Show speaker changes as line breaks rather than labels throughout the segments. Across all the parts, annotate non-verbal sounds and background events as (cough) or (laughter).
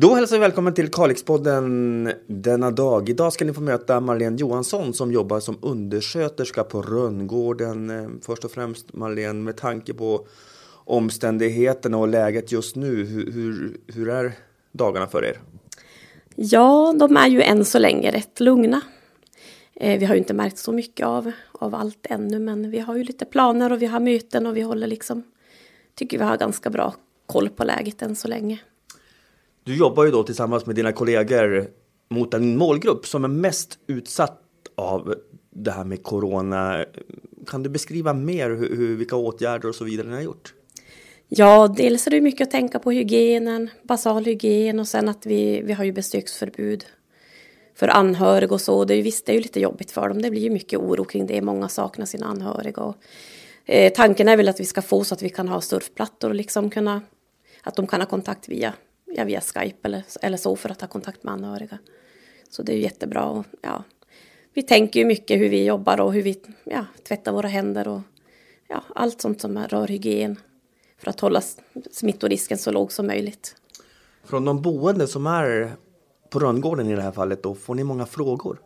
Då hälsar vi välkommen till Kalixpodden denna dag. Idag ska ni få möta Marlene Johansson som jobbar som undersköterska på Rönngården. Eh, först och främst Marlene, med tanke på omständigheterna och läget just nu, hur, hur, hur är dagarna för er?
Ja, de är ju än så länge rätt lugna. Eh, vi har ju inte märkt så mycket av, av allt ännu, men vi har ju lite planer och vi har möten och vi håller liksom, tycker vi har ganska bra koll på läget än så länge.
Du jobbar ju då tillsammans med dina kollegor mot en målgrupp som är mest utsatt av det här med corona. Kan du beskriva mer hur, hur, vilka åtgärder och så vidare ni har gjort?
Ja, dels är det mycket att tänka på hygienen, basal hygien och sen att vi, vi har ju besöksförbud för anhöriga och så. Det är, visst, det är ju lite jobbigt för dem. Det blir ju mycket oro kring det. Många saknar sina anhöriga. Och, eh, tanken är väl att vi ska få så att vi kan ha surfplattor och liksom kunna, att de kan ha kontakt via ja, via Skype eller, eller så för att ha kontakt med anhöriga. Så det är jättebra. Och, ja, vi tänker ju mycket hur vi jobbar och hur vi ja, tvättar våra händer och ja, allt sånt som rör hygien för att hålla smittorisken så låg som möjligt.
Från de boende som är på Rönngården i det här fallet, då, får ni många frågor?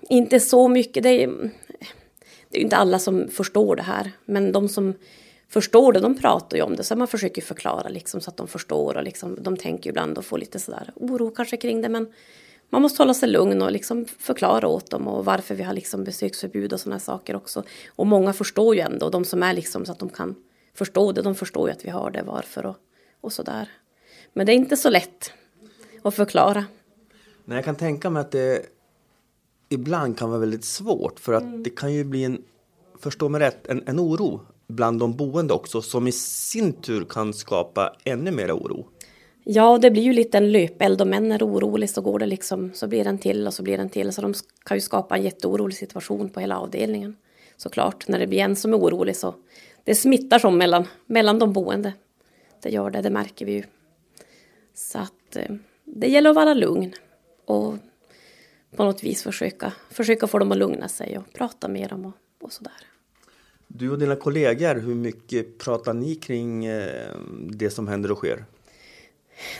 Inte så mycket. Det är, det är inte alla som förstår det här, men de som förstår det, de pratar ju om det. Så man försöker förklara liksom, så att de förstår. Och liksom, de tänker ibland och får lite sådär oro kanske kring det. Men man måste hålla sig lugn och liksom förklara åt dem och varför vi har liksom besöksförbud och sådana saker också. Och många förstår ju ändå, de som är liksom så att de kan förstå det, de förstår ju att vi har det, varför och, och sådär. Men det är inte så lätt att förklara.
Nej, jag kan tänka mig att det ibland kan vara väldigt svårt för att mm. det kan ju bli en, förstå mig rätt, en, en oro bland de boende också som i sin tur kan skapa ännu mer oro.
Ja, det blir ju lite en löpeld. Om en är orolig så går det liksom, så blir den till och så blir den till. Så de kan ju skapa en jätteorolig situation på hela avdelningen. Såklart, när det blir en som är orolig så det smittar som mellan, mellan de boende. Det gör det, det märker vi ju. Så att eh, det gäller att vara lugn och på något vis försöka, försöka få dem att lugna sig och prata med dem och, och sådär.
Du och dina kollegor, hur mycket pratar ni kring eh, det som händer och sker?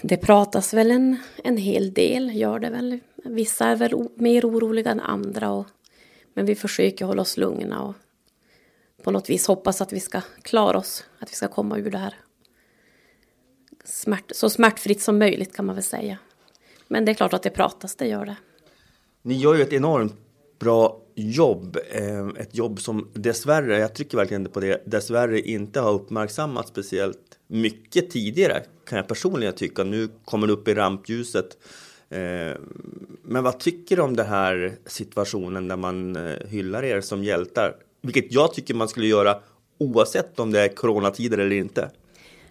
Det pratas väl en, en hel del, gör det väl. Vissa är väl mer oroliga än andra. Och, men vi försöker hålla oss lugna och på något vis hoppas att vi ska klara oss, att vi ska komma ur det här smärt, så smärtfritt som möjligt kan man väl säga. Men det är klart att det pratas, det gör det.
Ni gör ju ett enormt bra jobb. Eh, ett jobb som dessvärre, jag trycker verkligen på det, dessvärre inte har uppmärksammats speciellt mycket tidigare kan jag personligen tycka. Nu kommer det upp i rampljuset. Eh, men vad tycker du om den här situationen där man eh, hyllar er som hjältar? Vilket jag tycker man skulle göra oavsett om det är coronatider eller inte.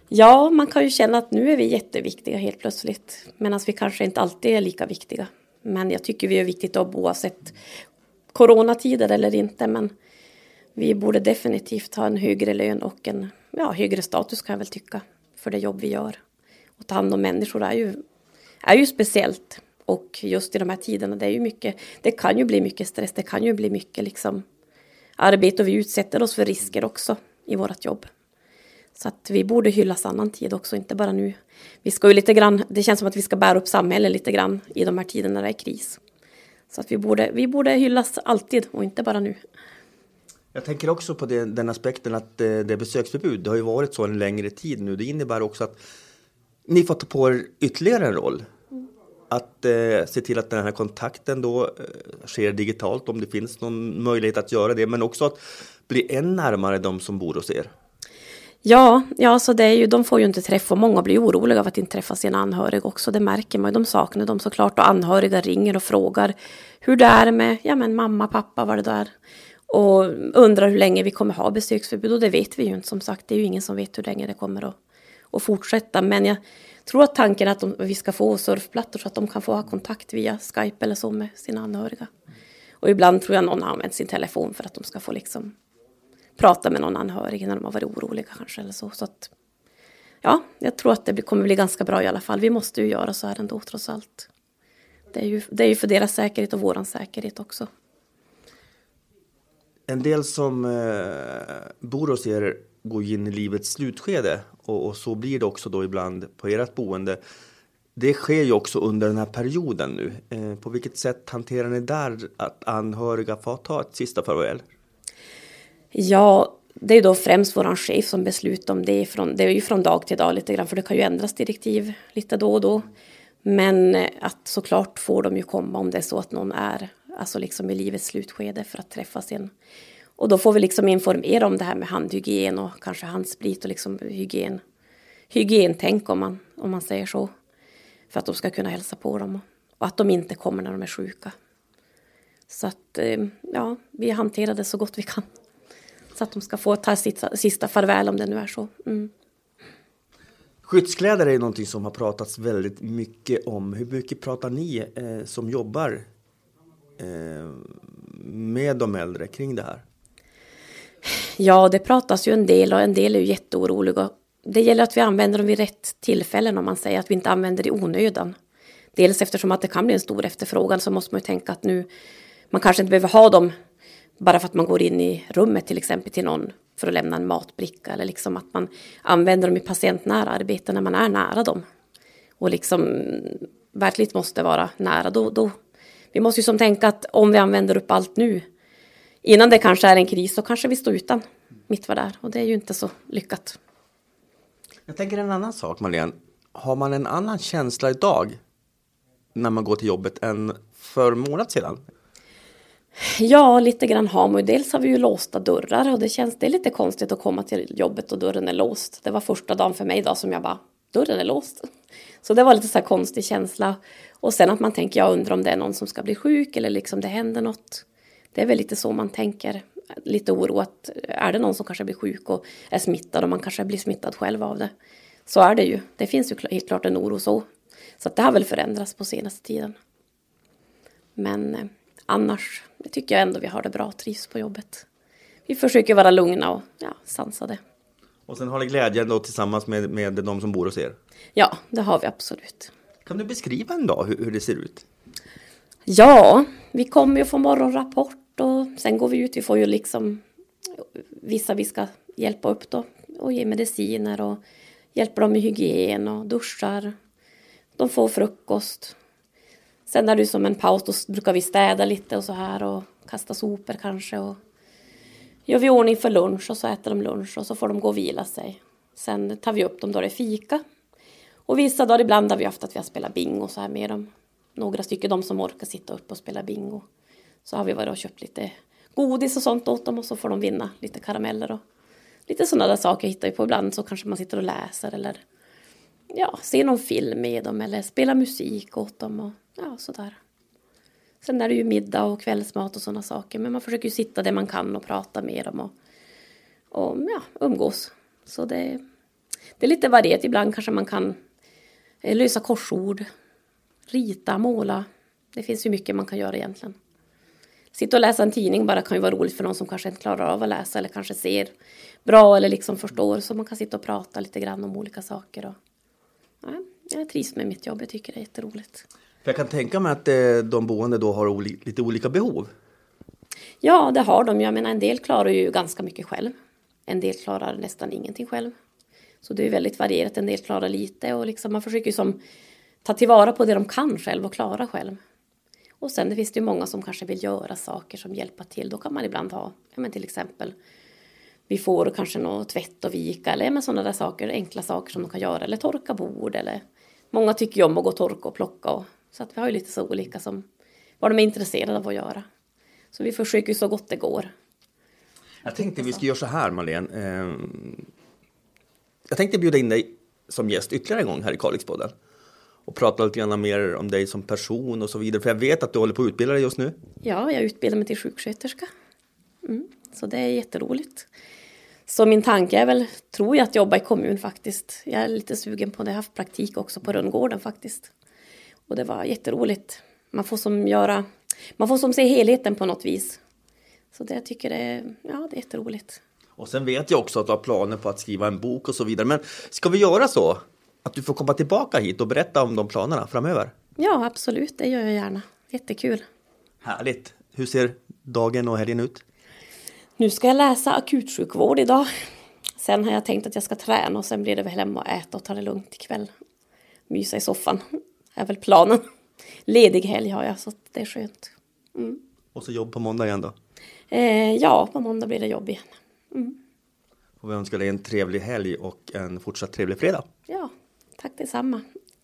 Ja, man kan ju känna att nu är vi jätteviktiga helt plötsligt. Medan vi kanske inte alltid är lika viktiga. Men jag tycker vi är viktigt oavsett coronatider eller inte. Men vi borde definitivt ha en högre lön och en ja, högre status kan jag väl tycka. För det jobb vi gör. Och ta hand om människor är ju, är ju speciellt. Och just i de här tiderna, det är ju mycket, det kan ju bli mycket stress, det kan ju bli mycket liksom arbete och vi utsätter oss för risker också i vårt jobb. Så att vi borde hyllas annan tid också, inte bara nu. Vi ska ju lite grann, det känns som att vi ska bära upp samhället lite grann i de här tiderna när det är kris. Så att vi borde, vi borde hyllas alltid och inte bara nu.
Jag tänker också på det, den aspekten att eh, det är besöksförbud. Det har ju varit så en längre tid nu. Det innebär också att ni får ta på er ytterligare en roll. Att eh, se till att den här kontakten då eh, sker digitalt om det finns någon möjlighet att göra det. Men också att bli än närmare de som bor hos er.
Ja, ja så det är ju, de får ju inte träffa. Många blir oroliga av att inte träffa sina anhöriga också. Det märker man ju. De saknar dem såklart. Och anhöriga ringer och frågar hur det är med ja, men mamma, pappa, vad det där. Och undrar hur länge vi kommer ha besöksförbud. Och det vet vi ju inte som sagt. Det är ju ingen som vet hur länge det kommer att, att fortsätta. Men jag tror att tanken är att de, vi ska få surfplattor så att de kan få ha kontakt via Skype eller så med sina anhöriga. Och ibland tror jag någon har använt sin telefon för att de ska få liksom prata med någon anhörig när de har varit oroliga kanske eller så. så att, ja, jag tror att det kommer bli ganska bra i alla fall. Vi måste ju göra så här ändå trots allt. Det är ju, det är ju för deras säkerhet och våran säkerhet också.
En del som eh, bor hos er går in i livets slutskede och, och, så blir det också då ibland på ert boende. det sker ju också under den här perioden nu. Eh, på vilket sätt hanterar ni där att anhöriga får ta ett sista farväl?
Ja, det är då främst vår chef som beslutar om det. Från, det är ju från dag till dag lite grann, för det kan ju ändras direktiv lite då och då. Men eh, att såklart får de ju komma om det är så att någon är alltså liksom i livets slutskede för att träffas igen. Och då får vi liksom informera om det här med handhygien och kanske handsprit och liksom hygien, hygientänk om man, om man säger så. För att de ska kunna hälsa på dem och att de inte kommer när de är sjuka. Så att eh, ja, vi hanterar det så gott vi kan. Så att de ska få ta sista, sista farväl om det nu är så. Mm.
Skyddskläder är någonting som har pratats väldigt mycket om. Hur mycket pratar ni eh, som jobbar eh, med de äldre kring det här?
Ja, det pratas ju en del och en del är ju jätteoroliga. Det gäller att vi använder dem vid rätt tillfällen om man säger att vi inte använder i onödan. Dels eftersom att det kan bli en stor efterfrågan så måste man ju tänka att nu man kanske inte behöver ha dem bara för att man går in i rummet till exempel till någon för att lämna en matbricka eller liksom att man använder dem i patientnära arbete när man är nära dem. Och liksom verkligen måste vara nära. Då, då, vi måste ju som tänka att om vi använder upp allt nu innan det kanske är en kris så kanske vi står utan mitt var där och det är ju inte så lyckat.
Jag tänker en annan sak Marlene. Har man en annan känsla idag när man går till jobbet än för en månad sedan?
Ja, lite grann har man ju. Dels har vi ju låsta dörrar och det känns det är lite konstigt att komma till jobbet och dörren är låst. Det var första dagen för mig idag som jag bara, dörren är låst. (laughs) Så det var lite så här konstig känsla. Och sen att man tänker, jag undrar om det är någon som ska bli sjuk eller liksom det händer något. Det är väl lite så man tänker. Lite oro att är det någon som kanske blir sjuk och är smittad och man kanske blir smittad själv av det. Så är det ju. Det finns ju helt klart en oro så. Så att det har väl förändrats på senaste tiden. Men eh, annars tycker jag ändå vi har det bra, trivs på jobbet. Vi försöker vara lugna och ja, sansade.
Och sen har ni glädjen då tillsammans med, med de som bor hos er?
Ja, det har vi absolut.
Kan du beskriva en dag hur, hur det ser ut?
Ja, vi kommer ju få morgonrapport och sen går vi ut. Vi får ju liksom vissa vi ska hjälpa upp då och ge mediciner och hjälpa dem med hygien och duschar. De får frukost. Sen är det som en paus, då brukar vi städa lite och så här och kasta sopor kanske och gör vi ordning för lunch och så äter de lunch och så får de gå och vila sig. Sen tar vi upp dem då det är fika. Och vissa dagar ibland har vi haft att vi har spelat bingo så här med dem. Några stycken, de som orkar sitta upp och spela bingo. Så har vi varit och köpt lite godis och sånt åt dem och så får de vinna lite karameller och lite sådana där saker hittar vi på. Ibland så kanske man sitter och läser eller ja, ser någon film med dem eller spelar musik åt dem och ja, sådär. Sen är det ju middag och kvällsmat och sådana saker. Men man försöker ju sitta där man kan och prata med dem och, och ja, umgås. Så det, det är lite varierat. Ibland kanske man kan eh, lösa korsord, rita, måla. Det finns ju mycket man kan göra egentligen. Sitta och läsa en tidning bara kan ju vara roligt för någon som kanske inte klarar av att läsa eller kanske ser bra eller liksom förstår. Så man kan sitta och prata lite grann om olika saker. Och, ja, jag trivs med mitt jobb, jag tycker det är jätteroligt.
För jag kan tänka mig att eh, de boende då har oli lite olika behov.
Ja, det har de. Jag menar, en del klarar ju ganska mycket själv. En del klarar nästan ingenting själv. Så det är väldigt varierat. En del klarar lite och liksom man försöker som ta tillvara på det de kan själv och klara själv. Och sen det finns det ju många som kanske vill göra saker som hjälper till. Då kan man ibland ha, ja men till exempel, vi får kanske något tvätt och vika eller med sådana där saker, enkla saker som de kan göra eller torka bord eller många tycker ju om att gå och torka och plocka och så att vi har ju lite så olika som vad de är intresserade av att göra. Så vi försöker så gott det går.
Jag tänkte vi ska göra så här Marlene. Ehm, jag tänkte bjuda in dig som gäst ytterligare en gång här i Kalixpodden och prata lite grann mer om dig som person och så vidare. För jag vet att du håller på att utbilda dig just nu.
Ja, jag utbildar mig till sjuksköterska. Mm, så det är jätteroligt. Så min tanke är väl, tror jag, att jobba i kommun faktiskt. Jag är lite sugen på det. Jag har haft praktik också på Rönngården faktiskt. Och det var jätteroligt. Man får som göra, man får som se helheten på något vis. Så det jag tycker det är, ja, det är jätteroligt.
Och sen vet jag också att du har planer på att skriva en bok och så vidare. Men ska vi göra så? Att du får komma tillbaka hit och berätta om de planerna framöver?
Ja, absolut. Det gör jag gärna. Jättekul.
Härligt. Hur ser dagen och helgen ut?
Nu ska jag läsa akutsjukvård idag. Sen har jag tänkt att jag ska träna och sen blir det väl hem och äta och ta det lugnt ikväll. Mysa i soffan. Är väl planen. Ledig helg har jag så det är skönt.
Och så jobb på måndag igen då.
Eh, ja, på måndag blir det jobb igen.
Och vi önskar dig en trevlig helg och en fortsatt trevlig fredag.
Ja, tack detsamma.